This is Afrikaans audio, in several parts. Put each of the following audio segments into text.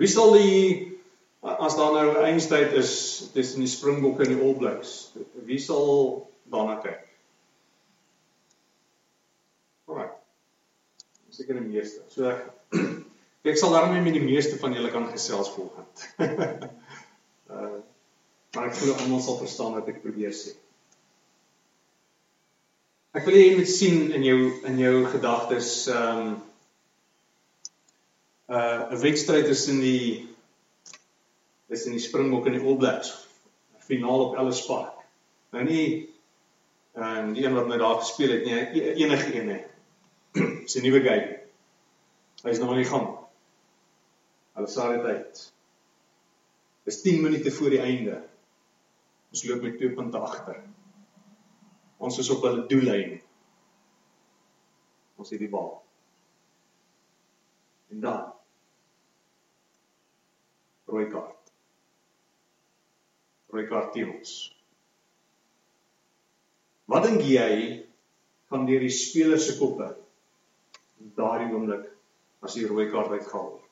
Wie sal die as daar nou eindtyd is tussen die Springbokke en die All Blacks, wie sal daarna kyk? Alraai. Seker die meeste. So ek ek sal daarmee met die meeste van julle kan gesels volgende. uh maar ek glo almal sal verstaan wat ek probeer sê. Ek wil hê jy moet sien in jou in jou gedagtes ehm um, uh 'n wedstryd tussen die tussen die Springbok en die All Blacks finaal op Ellis Park. Nou nie ehm um, die een wat nou daar gespeel het nie, e-, enige een nie. Dis 'n nuwe game. Hy's nog nie gaan. Hulle sal dit uit. Dis 10 minute voor die einde. Ons loop met 2 punte agter. Ons is op hulle doellyn. Ons het die bal. En dan rooi kaart. Rooi kaart teen ons. Wat dink jy gaan deur die spelers se koppe daardie oomblik as die rooi kaart uitgehaal word?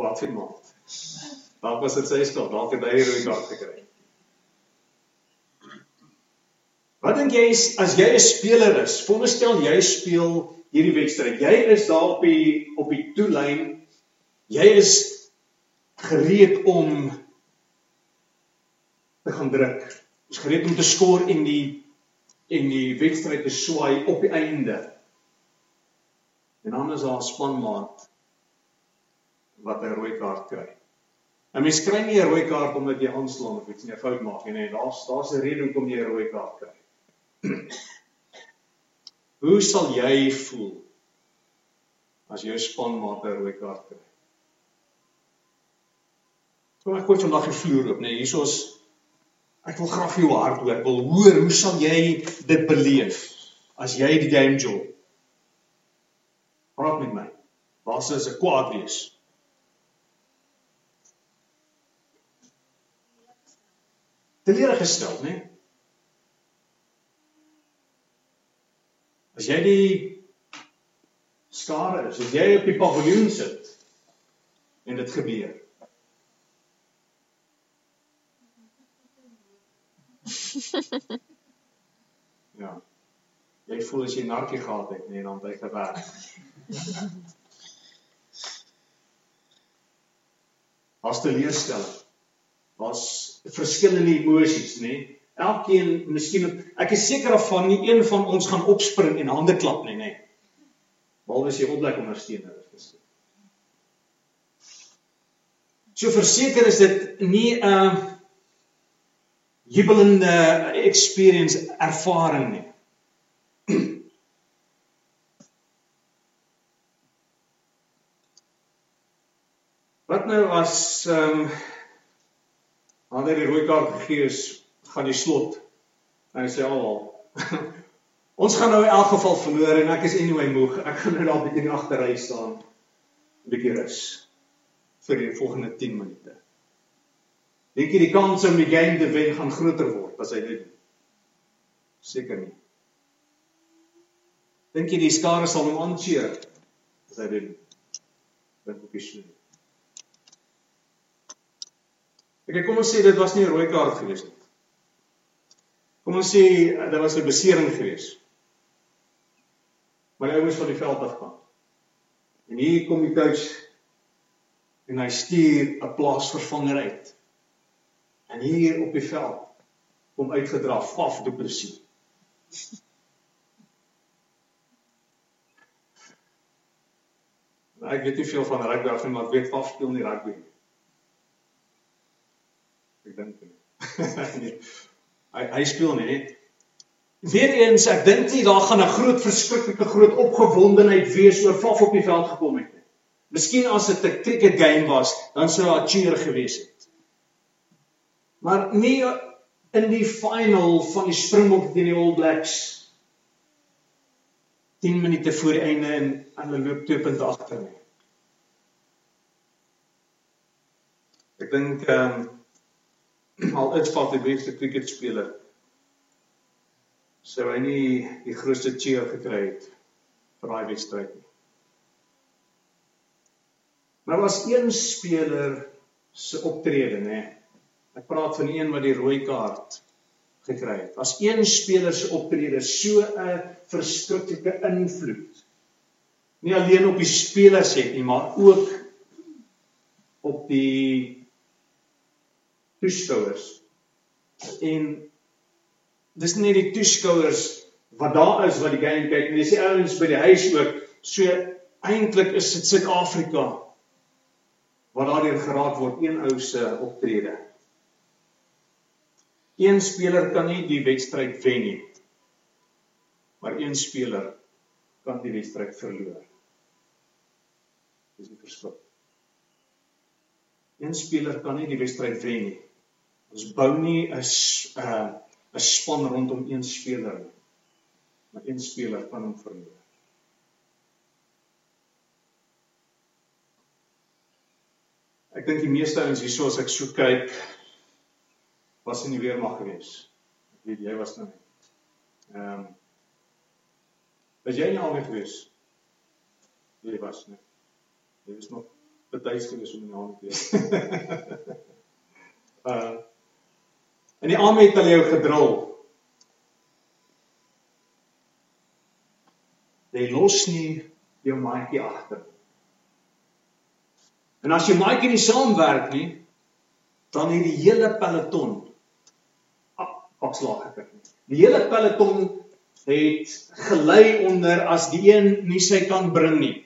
Wat vir maat? Dalk was dit sy skuld, dalk het hy die rooi kaart gekry. Wat dink jy as jy 'n speler is? Veronderstel jy speel hierdie wedstryd. Jy is daar op die op die toelyn. Jy is gereed om te gaan druk. Jy is gereed om te skoor en die en die wedstryd te swaai op die einde. En dan is daar 'n spanmaat wat 'n rooi kaart kry. 'n Mens kry nie 'n rooi kaart omdat jy aanslaan of iets nie, 'n fout maak nie. Nee, daar's daar's 'n rede hoekom jy 'n rooi kaart kry. Hoe sal jy voel as jou spanmaat 'n rooi kaart kry? Kom ek kort vandag die vloer op, nee, hiersoos ek wil graag jou hart hoor. Ek wil hoor hoe sal jy dit beleef as jy die game job? Praat met my. Waar sou se kwaad wees? Teleurgestel? Nee? As jy die skare is, as jy op die paviljoen sit en dit gebeur. Ja. Jy voel as jy narkie gehad het, nee, dan by gewerk. As te leerstel. Was verskillende emosies, nê? Nee? Elkeen miskien ek is seker of van nie een van ons gaan opspring en hande klap nie nê. Behalwe as jy opblik ondersteuner is. So verseker is dit nie 'n uh, jubelende experience ervaring nie. Wat nou as ehm um, ander die rooi kaart gegee is gaan die slot. En hy sê al ons gaan nou in elk geval verloor en ek is anyway moeg. Ek gaan nou daar bietjie agterry staan. 'n bietjie rus vir die volgende 10 minute. Dink jy die kans om die game te wen gaan groter word as hy dit seker nie. Dink jy die skare sal hom aancheer as hy dit dink ek is nie. Ek kom ons sê dit was nie 'n rooi kaart gewees nie. Kom ons sê eh, daar was 'n besering gewees. Maar hy moes van die veld af gaan. En hier kom die coach en hy stuur 'n plaasvervanger uit. En hier op die veld kom uitgedra Faf Du Plessis. Nou, ek weet nie veel van rugby af nie, maar ek weet Faf speel nie rugby nie. Ek dink nie. nee. Hy hy speel nie. Weereens ek dink nie daar gaan 'n groot verskriklike groot opgewondenheid wees oor Faf op die veld gekom het nie. Miskien as dit 'n cricket game was, dan sou daar cheer gewees het. Maar nie in die final van die Springbok teen die All Blacks 10 minute voor die einde en hulle loop 2 punte agter nie. Ek dink ehm um, al is van die beste cricketspeler sou hy nie die grootste cheer gekry het vir daai wedstryd nie. Maar was een speler se optrede, nê. Ek praat van een wat die rooi kaart gekry het. As een speler se optrede so 'n verskriklike invloed nie alleen op die spelers het nie, maar ook op die toeskouers. En dis nie die toeskouers wat daar is wat die game kyk nie, dis die ouens by die huis ook. So eintlik is dit Suid-Afrika wat daardeur geraak word een ou se optrede. Een speler kan nie die wedstryd wen nie. Maar een speler kan die wedstryd verloor. Dis die verskil. Een speler kan nie die wedstryd wen nie. Ons bou nie 'n 'n 'n span rondom een speler nie. Maar een speler kan hom verloor. Ek dink die meeste ouens hierso as ek so kyk was in die weermag gewees. Ek weet jy was nou nie. Ehm um, Was jy nie alweer gewees? Jy was nie. Jy was nog betuis gewees om in die hand te wees. uh En die arme het hulle jou gedrul. Jy los nie jou maatjie agter. En as jy maatjie nie saamwerk nie, dan het die hele peloton afslag gekry. Die hele peloton het gelei onder as die een nie sy kan bring nie.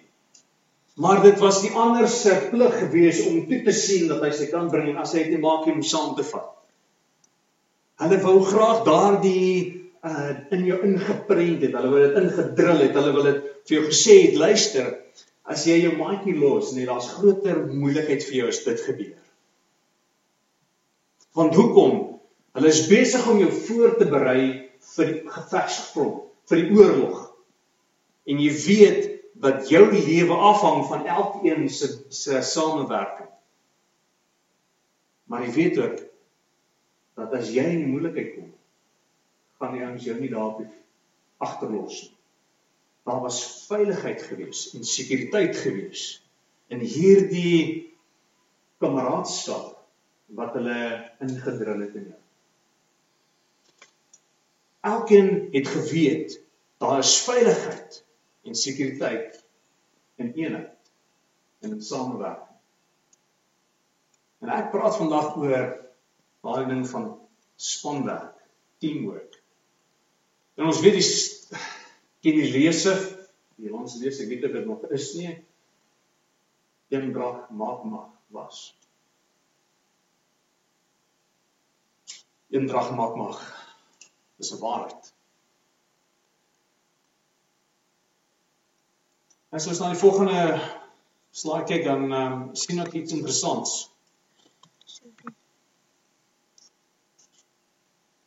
Maar dit was die ander se plig gewees om toe te sien dat hy sy kan bring en as hy dit maak om saam te vat. Hulle wou graag daardie uh in jou ingeprent het. Hulle wou dit ingedrul het. Hulle wil dit vir jou gesê het, luister, as jy jou maatjie los, nee, daar's groter moeilikheid vir jou as dit gebeur. Want hoekom? Hulle is besig om jou voor te berei vir die gevegsfront, vir die oorlog. En jy weet dat jou lewe afhang van elkeen se se samewerking. Maar jy weet ook dat as jy in moeilikheid kom, gaan die ouens jou nie daar agterlos nie. Daar was veiligheid gewees en sekuriteit gewees in hierdie kameraadskap wat hulle ingedrul het in jou. Elkeen het geweet daar is veiligheid en sekuriteit in eenheid en in samewerking. En ek praat vandag oor daai ding van spanwerk, teamwork. En ons weet die ken die lese, die ons lees, ek weet dit nog is nie eendrag maak mag was. Eendrag maak mag. Dis 'n waarheid. As ons na die volgende slide kyk dan um, sien ek iets interessants.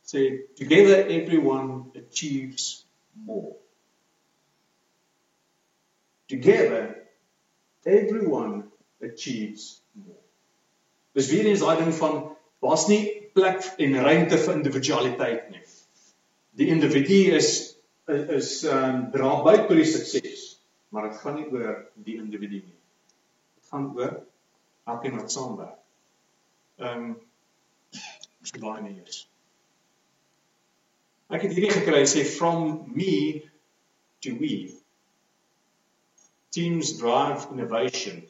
Say together everyone achieves more. Together everyone achieves more. Dis weer eens daai ding van daar's nie plek en ruimte vir individualiteit nie. Die individu is is ehm um, dra by tot die sukses, maar dit gaan nie oor die individu nie. Dit gaan oor elkeen wat saamwerk. Ehm um, so baie nie is. Ek het hierdie gekry sê from me to we. Teams drive innovation,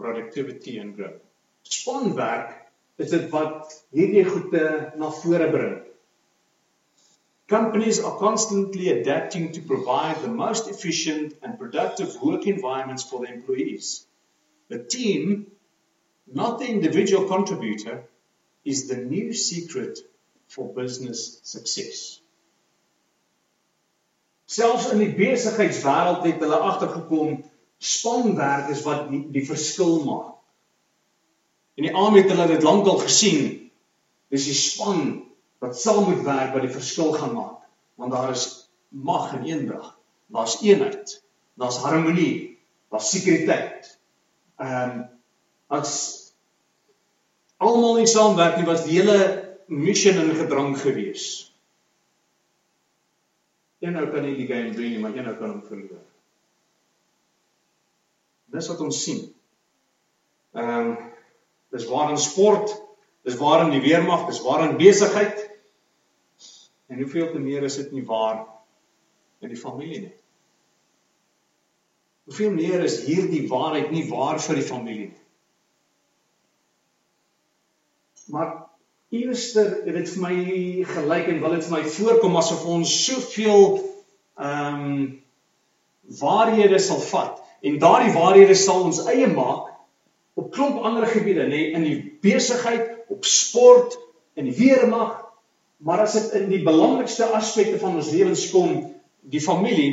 productivity and growth. Spanwerk is dit wat hierdie goede na vore bring. Companies are constantly adapting to provide the most efficient and productive work environments for their employees. The team, not the individual contributor, is the new secret for business success. Selfs in die besigheidswêreld het hulle agtergekom spanwerk is wat die, die verskil maak. En die AME het hulle dit lankal gesien. Dis die span wat saam moet werk wat die verskil gaan maak. Want daar is mag en eendrag. Daar's eenheid. Daar's harmonie. Daar's sekuriteit. Ehm um, as almal nie saamwerk nie was die hele mission in gedrang gewees. Een ou kan nie die game wen nie, maar een ou kan hom verloor. Dis wat ons sien. Ehm um, dis waar in sport, dis waar in die weermag, dis waar in besigheid. En hoeveel te meer is dit nie waar in die familie nie. Hoeveel meer is hierdie waarheid nie waar vir die familie nie. Maar eerster het dit vir my gelyk en wil dit vir my voorkom asof ons soveel ehm um, waarhede sal vat en daardie waarhede sal ons eie maak op klomp ander gebiede nê in die besigheid, op sport, in die weermag, maar as dit in die belangrikste aspekte van ons lewens kom, die familie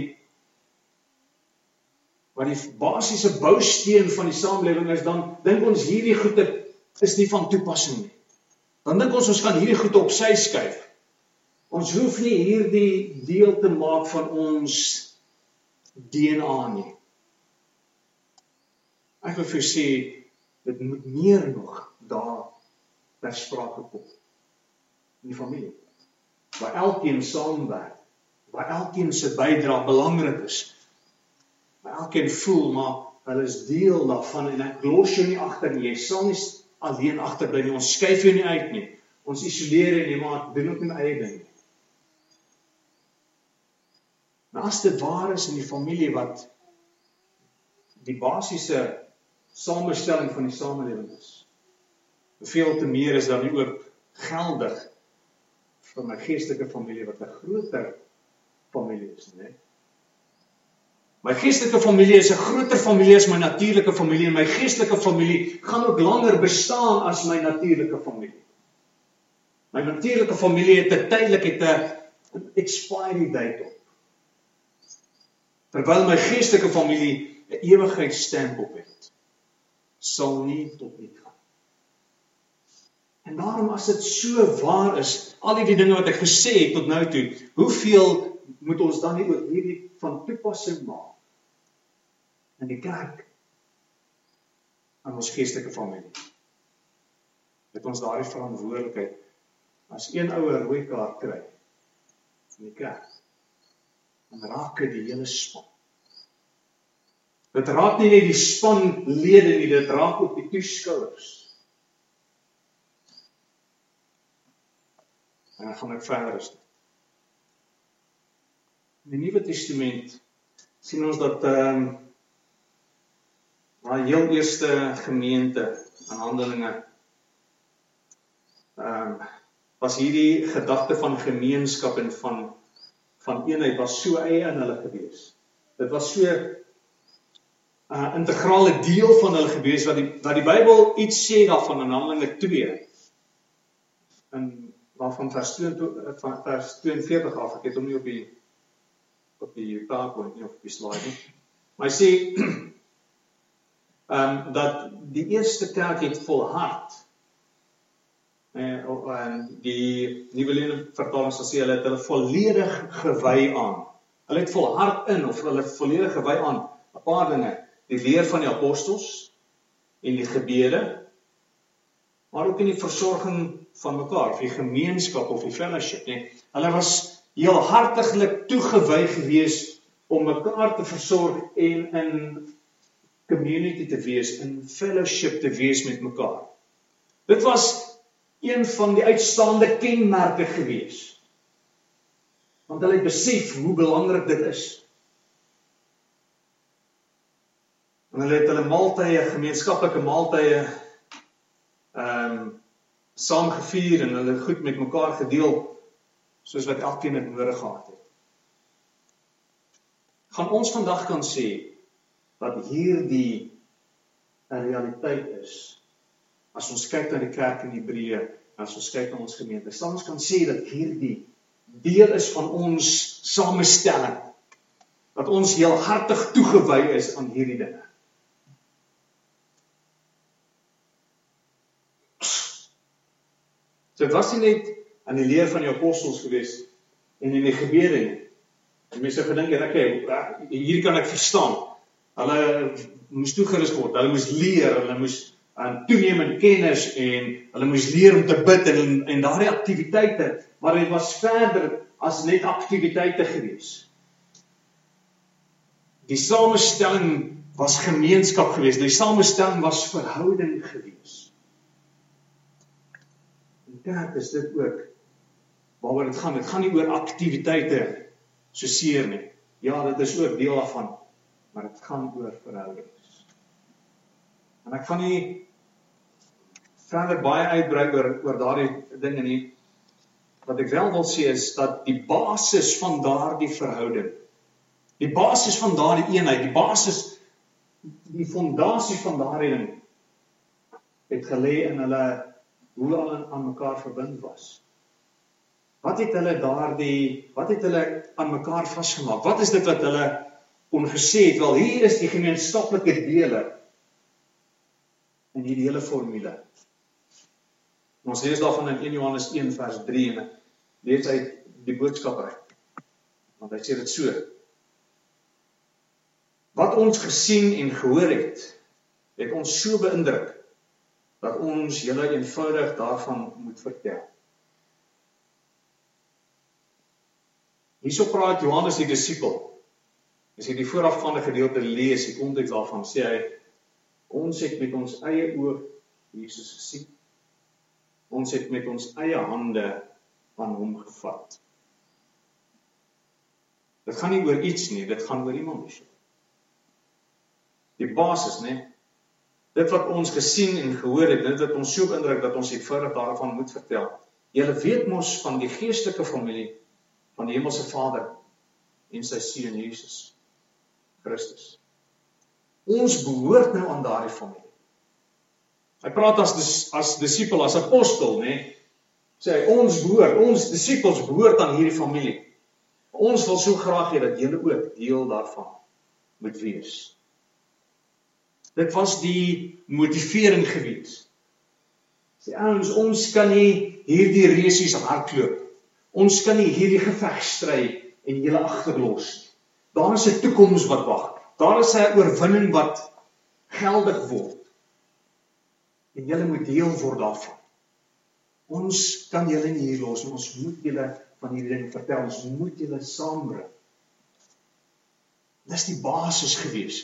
wat die basiese bousteen van die samelewing is, dan dink ons hierdie goede is nie van toepassing nie. Dan dink ons ons kan hierdie goed op sy skuif. Ons hoef nie hierdie deel te maak van ons DNA nie. Ek wil vir sê dit moet meer nog daar ter sprake kom in die familie. Waar elkeen saamwerk, waar elkeen se bydrae belangrik is. Waar elkeen voel maar hulle is deel daarvan en ek los jou nie agter nie. Jy sal nie alleen agterbly nie. Ons skuif jou nie uit nie. Ons isoleer jou nie, maar doen ook nie eie ding nie. Maar as dit waar is in die familie wat die basiese samestelling van die samelewing is. Hoeveel te meer is dan nie ook geldig vir my geestelike familie wat 'n groter familie is, né? My geestelike familie is 'n groter familie as my natuurlike familie en my geestelike familie gaan ook langer bestaan as my natuurlike familie. My natuurlike familie het 'n tydelike 'n expiry date op. Terwyl my geestelike familie 'n ewigheidsstamp op het, sal nie tot nie gaan. En daarom as dit so waar is, al die dinge wat ek gesê het tot nou toe, hoeveel moet ons dan nie ook hierdie van toepassing maak in die kerk aan ons geestelike familie? Het ons daardie verantwoordelikheid as een ouer rooi kaart kry in die kerk? dan raak dit die hele span. Dit raak nie net die spanlede nie, dit raak ook die toeskouers. En dan gaan ek verder is. In die Nuwe Testament sien ons dat ehm um, na heel eerste gemeente in Handelinge ehm um, was hierdie gedagte van gemeenskap en van van eenheid was so eie in hulle gewees. Dit was so 'n uh, integrale deel van hulle gewees wat die wat die Bybel iets sê daarvan in Handelinge 2 in waarvan vers 22 van vers 42 af ek het hom nie op die op die PowerPoint nie of op die slide nie. Maar hy sê ehm um, dat die eerste kerk het volhard en en die nuwe lewe vertaling sê hulle het hulle volledig gewy aan. Hulle het volhard in of hulle volledig gewy aan 'n paar dinge, die leer van die apostels en die gebede, maar ook in die versorging van mekaar, vir die gemeenskap of die fellowship, nee. Hulle was heel hartiglik toegewy gewees om mekaar te versorg en in community te wees, in fellowship te wees met mekaar. Dit was een van die uitstaande kenmerke gewees. Want hulle het besef hoe belangrik dit is. En hulle het hulle maaltye, gemeenskaplike maaltye ehm um, saam gevier en hulle goed met mekaar gedeel soos wat elkeen dit nodig gehad het. Gaan ons vandag kan sê dat hierdie 'n realiteit is as ons kyk na die kerk in Hebreë, as ons kyk na ons gemeente, sal ons kan sê dat hierdie deel is van ons samestelling. Dat ons heel hartig toegewy is aan hierdie dinge. So dit was nie net aan die leer van die apostels gewees en in die gebede. En mense gedink het ek hier kan ek verstaan. Hulle moes toegerus word. Hulle moes leer, hulle moes aan toenemende kennis en hulle moes leer om te bid en en daardie aktiwiteite, maar dit was verder as net aktiwiteite gewees. Die samestelling was gemeenskap geweest. Die samestelling was verhouding geweest. En kerk is dit ook waaroor dit gaan. Dit gaan nie oor aktiwiteite so seer nie. Ja, dit is ook deel daarvan, maar dit gaan oor verhoudings. En ek gaan nie verder baie uitbrei oor oor daardie dinge nie. Wat ek wel wil sê is dat die basis van daardie verhouding, die basis van daardie eenheid, die basis die fondasie van daardie ding het gelê in hulle hoe hulle aan mekaar verbind was. Wat het hulle daardie wat het hulle aan mekaar vasgemaak? Wat is dit wat hulle kon gesê het? Wel, hier is die gemeenskaplike dele in hierdie hele formule. Ons lees daarvan in 1 Johannes 1 vers 3 en lees uit die boodskap uit. Want hy sê dit so. Wat ons gesien en gehoor het, het ons so beïndruk dat ons julle eenvoudig daarvan moet vertel. Hierso praat Johannes die disipel. As jy die voorafgaande gedeelte lees, die konteks daarvan sê hy ons het met ons eie oë Jesus gesien ons het met ons eie hande aan hom gevat. Dit gaan nie oor iets nie, dit gaan oor iemand. Die basis, né? Dit wat ons gesien en gehoor het, dit wat ons so beïndruk dat ons eenvoudig daarvan moet vertel. Julle weet mos van die geestelike familie van die hemelse Vader en sy seun Jesus Christus. Ons behoort nou aan daardie familie. Hy praat as dis, as disipel, as apostel, nê? Sê hy ons behoort, ons disippels behoort aan hierdie familie. Ons wil so graag hê dat julle ook deel daarvan moet wees. Dit was die motivering gewees. Sê ouens, ons kan nie hierdie resies hardloop. Ons kan nie hierdie geveg stry en julle agterlos nie. Daar is 'n toekoms wat wag. Daar is 'n oorwinning wat geldig word en julle moet deel word daarvan. Ons kan julle nie hier los nie. Ons moet julle van hierdie ding vertel. Ons moet julle saambring. Dis die basis gewees.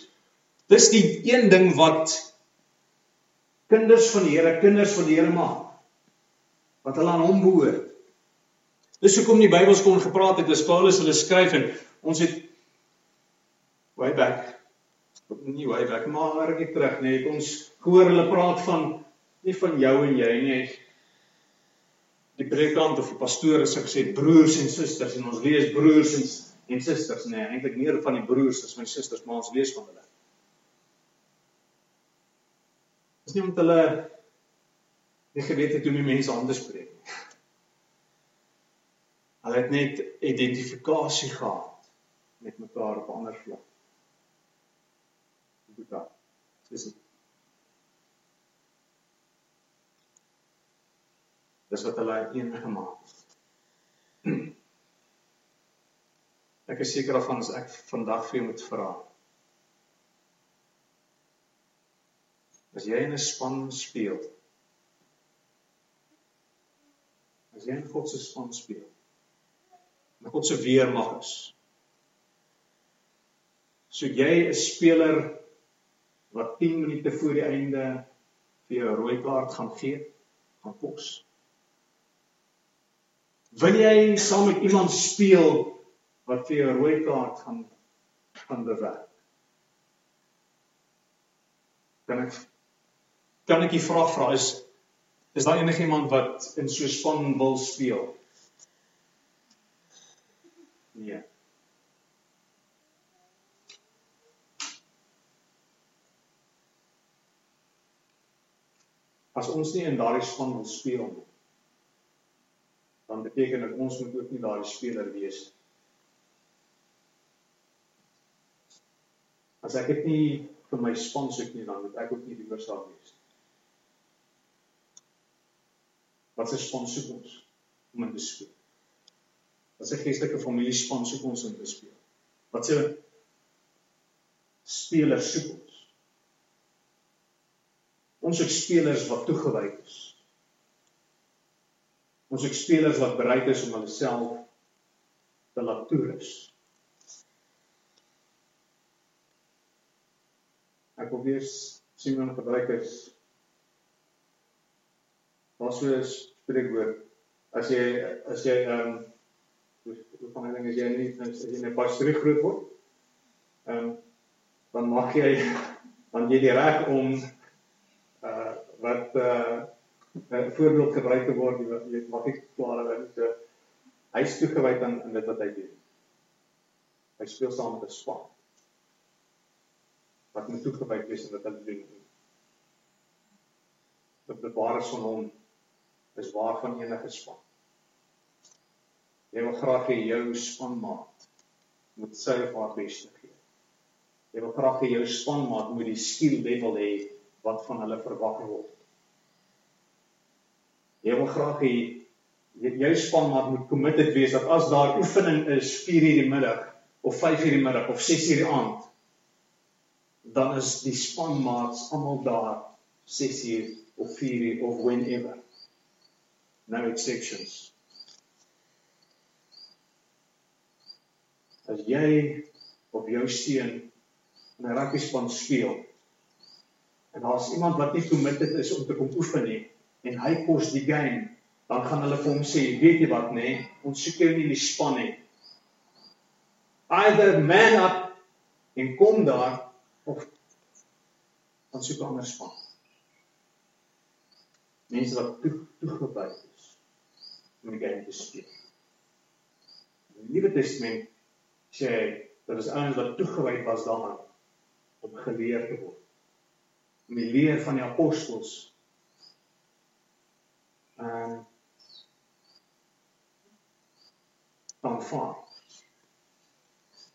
Dis die een ding wat kinders van die Here, kinders van die Here maak. Wat hulle aan hom behoort. Dis hoekom die Bybel skoon gepraat het, dis Paulus hulle skryf en ons het way back nie way back maar ek terug nê, nee, ons gehoor hulle praat van nie van jou en jy nie. Die predikant of die pastoor het gesê broers en susters en ons lees broers en en susters nê, nee, eintlik meer van die broers as my susters, maar ons lees van hulle. Dis nie om hulle nie geweet het hoe om mense aan te spreek. Hulle het net identifikasie gehad met mekaar op ander vlak. Dan. Dis dit. Dis wat hulle een gemaak het. Ek is seker daarvan as ek vandag vir jou moet vra. As jy in 'n span speel. As jy in God se span speel. En God se weermag is. So jy 'n speler wat 10 minute voor die einde vir jou rooi kaart gaan gee, gaan kos. Wil jy saam met iemand speel wat vir jou rooi kaart gaan gaan bewerk? Kan ek kan ek die vraag vra is is daar enigiemand wat in so 'n span wil speel? Nee. As ons nie in daardie span wil speel nie, dan beteken dit ons moet ook nie daardie speler wees nie. As ek dit nie vir my span soek nie, dan moet ek ook nie die oorsaak wees nie. Wat se span soek ons om in te speel? Wat se geestelike familie span soek ons om te speel? Wat se spelers soek ons? Ons soek spelers wat toegewy is Ons het spelers wat bereid is om hulle self te laat toerus. Ek wil weer Simon gebruik as was so 'n spreekwoord. As jy as jy ehm um, hoe van ding as jy nie as jy net pas terug groot word. Ehm um, dan mag jy dan jy die reg om uh wat uh 'n voorbeeld gebruik te word jy mag ek klaar wees so hy is toegewyd aan in dit wat hy doen. Hy speel saam met 'n span. Wat moet toegewyd wees aan wat hy doen. Dat bewaar is van hom is waarvan enige span. Jy wil graag hê jou spanmaat moet sy of haar bes gee. Jy wil graag hê jou spanmaat moet die skill level hê wat van hulle verwag word. Jy wil graag hê jou spanmaat moet committed wees dat as daar oefening is 4:00 die middag of 5:00 die middag of 6:00 die aand dan is die spanmaats almal daar 6:00 of 4:00 of whenever. No exceptions. As jy op jou seun in 'n rugby span speel. En daar's iemand wat nie committed is om te kom oefen nie en hy kos die game dan gaan hulle vir hom sê weet jy wat nê ons soek jou nie in die span nie. Either man up en kom daar of dan soek 'n ander span. Mense wat toe toegewy is om die game te speel. In die Nuwe Testament sê dat is ouens wat toegewy was daaraan om geleer te word. Om die leer van die apostels ehm um, aanvaar.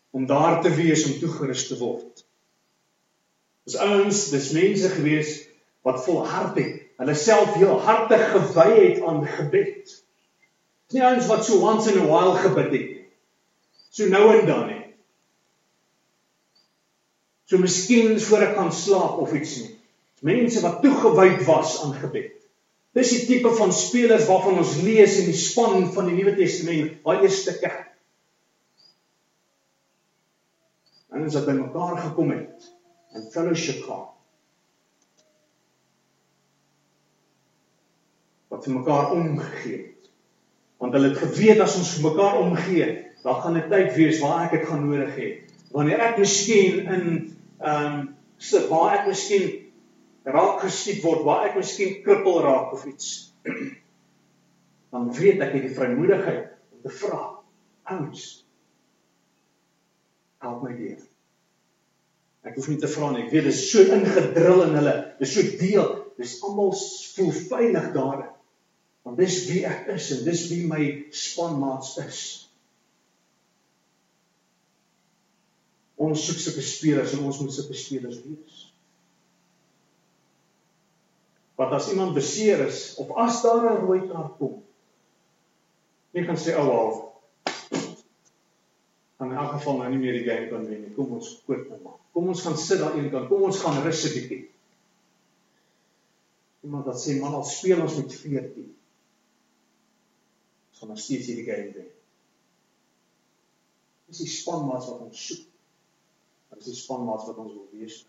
Om daar te wees om toegerus te word. Dis ouens, dis mense gewees wat volhard het, hulle self heel hartig gewy het aan gebed. Dis nie ouens wat so once in a while gebid het so nou en dan nie. So miskien voor ek kan slaap of iets nie. Mense wat toegewyd was aan gebed. Dis die tipe van spelers waarvan ons lees in die span van die Nuwe Testament, daai eerste kerk. Ons het by mekaar gekom het en fellowship gehad. Wat vir mekaar omgegee het. Want hulle het geweet as ons mekaar omgee, dan gaan 'n tyd wees waar ek dit gaan nodig hê. Wanneer ek miskien in ehm um, sit waar ek miskien raak geskiet word, waar ek miskien krippel raak of iets. dan weet ek die vrymoedigheid om te vra. Ouens, help my weer. Ek hoef nie te vra nie. Ek weet dit is so ingedrul in hulle. Dit is so deel. Dis almal voel veilig daar. Want dis wie ek is en dis wie my spanmaats is. Ons soek sulke spelers en ons moet sulke spelers wees. Wat as iemand beseer is of as daar 'n rooi kaart kom? Jy gaan sê ou al. In 'n geval nou nie meer die game kan wen nie. Kom ons koop hom maar. Kom ons gaan sit daar een kant. Kom ons gaan rus 'n bietjie. Iemand wat sê man al speel ons met 14. Gaan nog steeds hierdie game wen. Dis die spanmaats wat ons soek. Wat is die spanmaats wat ons wil wees?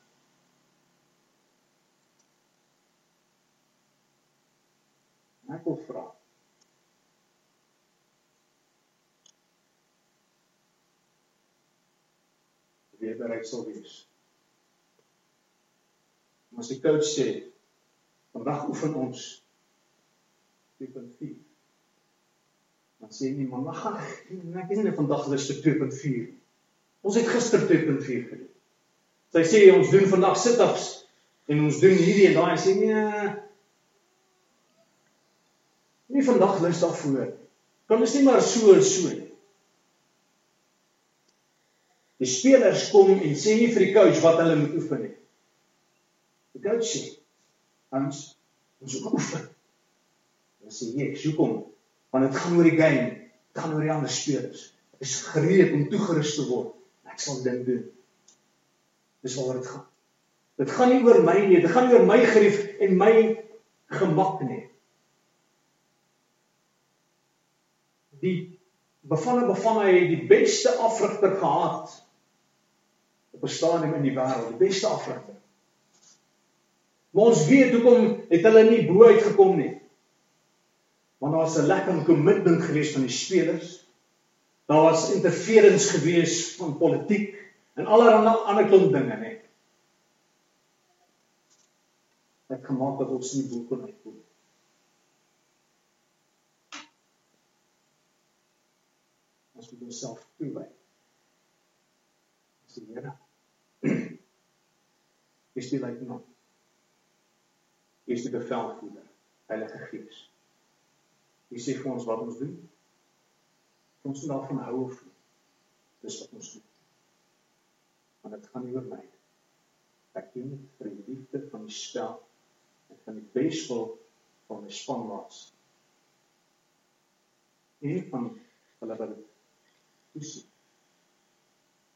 En ek wil vra. Wie bereik sal wees? As die coach sê, vandag oefen ons 2.4. Dan sê nie man, maar gaan ek is nie vandag lus vir 2.4 Ons het gister 2.4 gedoen. Sy sê ons doen vandag sit-ups en ons doen hierdie en daai sê nee. Nie vandag lus daarvoor. Kan ons nie maar so so nie. Die spelers kom en sê nie vir die coach wat hulle moet oefen nie. Die coach sê ons ons oefen. Ons sê nee, hoekom? Want dit gaan oor die game, dit gaan oor die ander spelers. Is gereed om toegerus te word ek sal dit doen. Dis waaroor dit gaan. Dit gaan nie oor my nie, dit gaan nie oor my gerief en my gemak nie. Die bevanne bevanne het die beste afrigter gehad op 'n stadium in die wêreld, die beste afrigter. Maar ons weet hoekom het hulle nie bo uitgekom nie. Want daar was 'n lekker kommitment geweest van die spelers. Daar was interference geweest van politiek en allerlei ander klomp dinge, net. Dit gemaak dat ons nie bo kon uitkom. Ons moet onsself toewy. Dis die Here. Is dit like nou? Is die bevelvoerder, Heilige Gees. Hy sê vir ons wat ons doen. Ons moet daarvan hou of nie. Dis wat ons doen. Want dit gaan nie oor my. Ek doen dit vir die liefde van die spel en van die beswil van my spanmaats. Nie van hulle wat dit sien.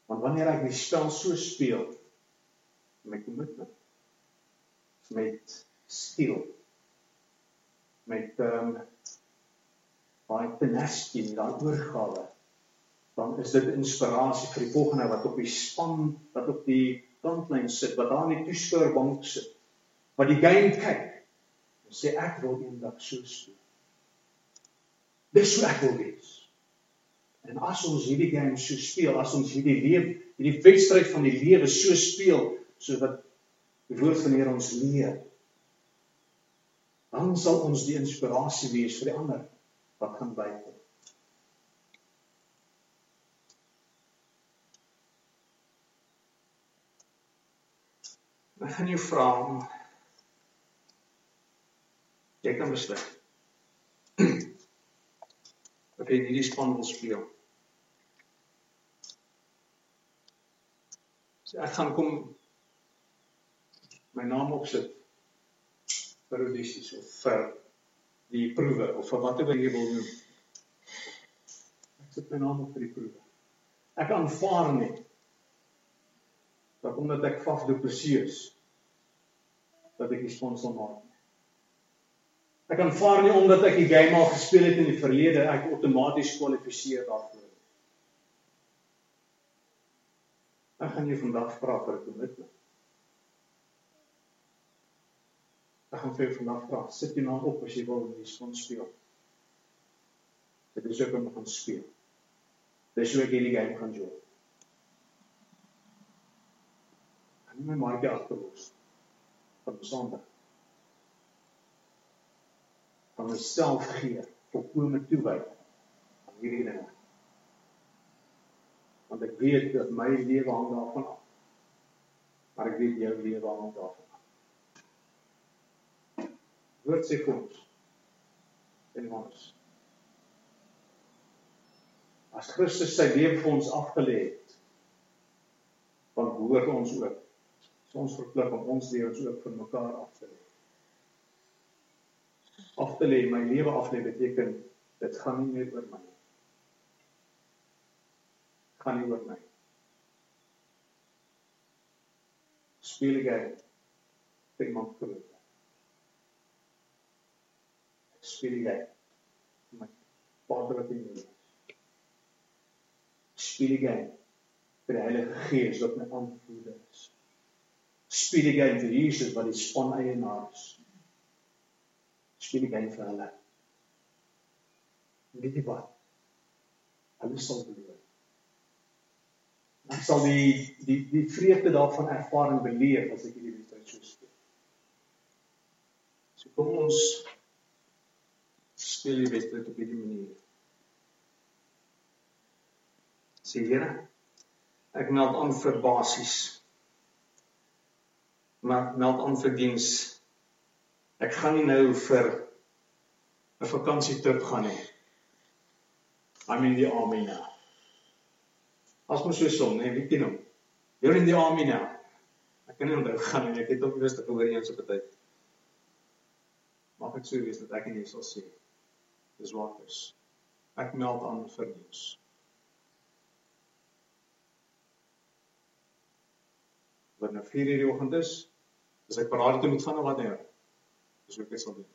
Want wanneer ek die spel so speel met commitment met skill met ehm um, baie tenacity en daai oorgawe. Dan is dit inspirasie vir die volgende wat op die span wat op die kantlyn sit wat daar in die toeskouerbank sit wat die game kyk en sê ek wil eendag so speel. Dis hoe ek wil wees. En as ons hierdie game so speel as ons hierdie lewe hierdie wedstryd van die lewe so speel soos wat die woord van die Here ons leer dan sal ons die inspirasie wees vir die ander wat gaan bykom. Ek gaan jou vra om jy kan besluit. Of jy hierdie span wil speel. So ek gaan kom my naam opsit vir audisies of vir die proewe of vir watter jy wil noem. Ek sit my naam op vir die proewe. Ek aanvaar net dat omdat ek vas do presies dat ek sponsor maak. Ek aanvaar nie omdat ek die game al gespeel het in die verlede ek outomaties kwalifiseer daarvoor. Ek gaan jou vandag vra vir 'n kommitment. Ek gaan vir jou vandag vra, sit jy nou op as jy wil in die son speel. Dit is ook om te gaan speel. Dis hoe ek hierdie game gaan doen. En my markie agterlos. Van Sondag. Van myself gee, volkome toewy aan hierdie dinge. Want ek weet dat my lewe hang daarvan af. Maar ek weet jou lewe hang daarvan woord sê ons en ons as Christus sy lewe vir ons afgelê het dan behoort ons ook ons verplig om ons lewens ook vir mekaar af te lê. Af te lê my lewe af lê beteken dit gaan nie meer oor my nie. Gaan nie oor my speel jy vir iemand groot met Vader wat in jou is. Jy vir die Heilige Gees wat my aanvoerder is. Jy vir Jesus wat die span eienaar is. Jy vir hulle. Weet jy wat? Hulle sal beloon. Ek sal die die die vreugde daarvan ervaar en beleef as ek hierdie wedstryd so speel. So kom ons speel die wedstryd op hierdie manier. Sê Here, ek meld aan vir basies. Maar meld aan vir diens. Ek gaan nie nou vir 'n vakansietrip gaan nie. I'm in the army now. As mens so son, nee, weet jy nou. You're in the army now. Ek kan nie onthou gaan nie. Ek het ook rustig gehoor eens op 'n tyd. Mag ek sou wees dat ek nie sal sê Dis waters. Ek meld aan vir diens. Wat nou 4:00 die oggend is, is ek paraat om met van wat nou. Dis wat ek sal doen.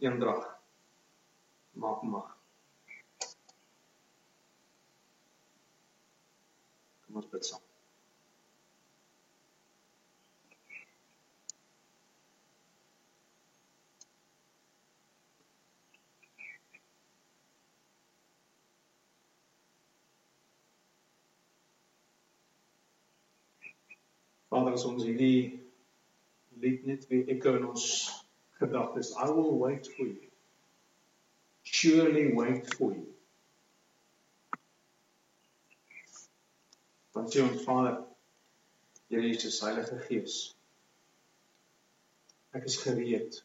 Eendrag maak mag. Kom ons bid saam. Vader, as ons hierdie lied net weer echo in ons gedagtes, I will wait for you. Surely wait for you. Want jy ons Vader, Here Jesus, Heilige Gees. Ek is gereed.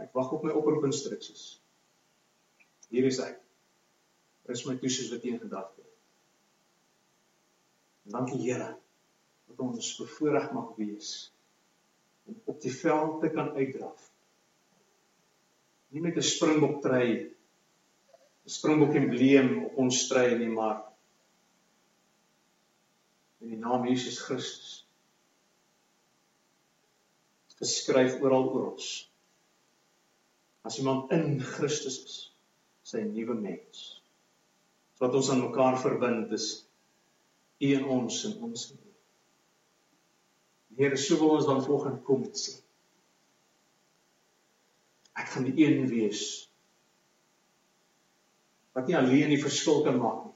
Ek wag op my oproepinstruksies. Hier is hy. Rus my toe soos wat jy in gedagte het. Dankie Here ons bevoorreg mag wees om op die veld te kan uitdraf. Nie met 'n springbok try 'n springbok embleem op ons stry nie, maar in die naam Jesus Christus geskryf oral oor ons. As iemand in Christus is, sy nuwe mens. Wat ons aan mekaar verbind is U en ons en ons in U. Here, so wil ons dan volgens kom sê. Ek gaan die een wees wat nie alleen die verskil kan maak nie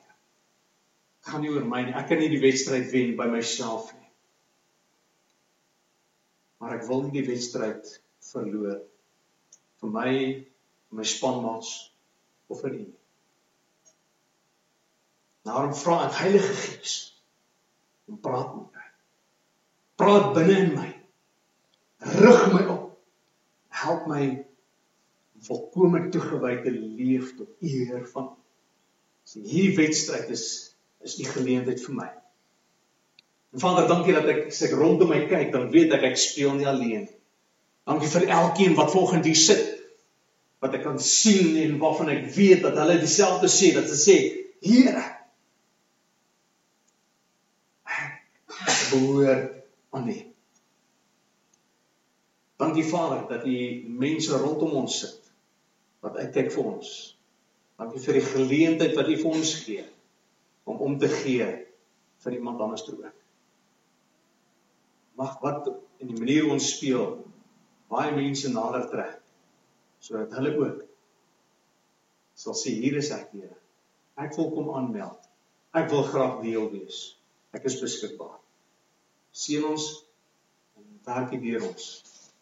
gaan nie oor my nie. Ek kan nie die wedstryd wen by myself nie. Maar ek wil nie die wedstryd verloor vir my, my spanmaats of vir U. Daarom vra ek Heilige Gees om praat met. Praat binne in my. Rig my op. Help my volkome toegewy te leef tot eer van U. Hierdie wedstryd is is die geleentheid vir my. En Vader, dankie dat ek as ek rondom my kyk, dan weet ek ek speel nie alleen nie. Dankie vir elkeen wat volgens hier sit wat ek kan sien en waarvan ek weet dat hulle dieselfde sê dat hulle sê Here ek behoort aan U. Dankie Vader dat U mense rondom ons sit wat uitkyk vir ons. Dankie vir die geleentheid wat U vir ons gee om om te gee vir iemand anders toe ook. Mag wat in die manier ons speel baie mense nader trek sodat hulle ook sal sê hier is ek Here. Ek wil kom aanmeld. Ek wil graag deel wees. Ek is beskikbaar. Seën ons en werk hier deur ons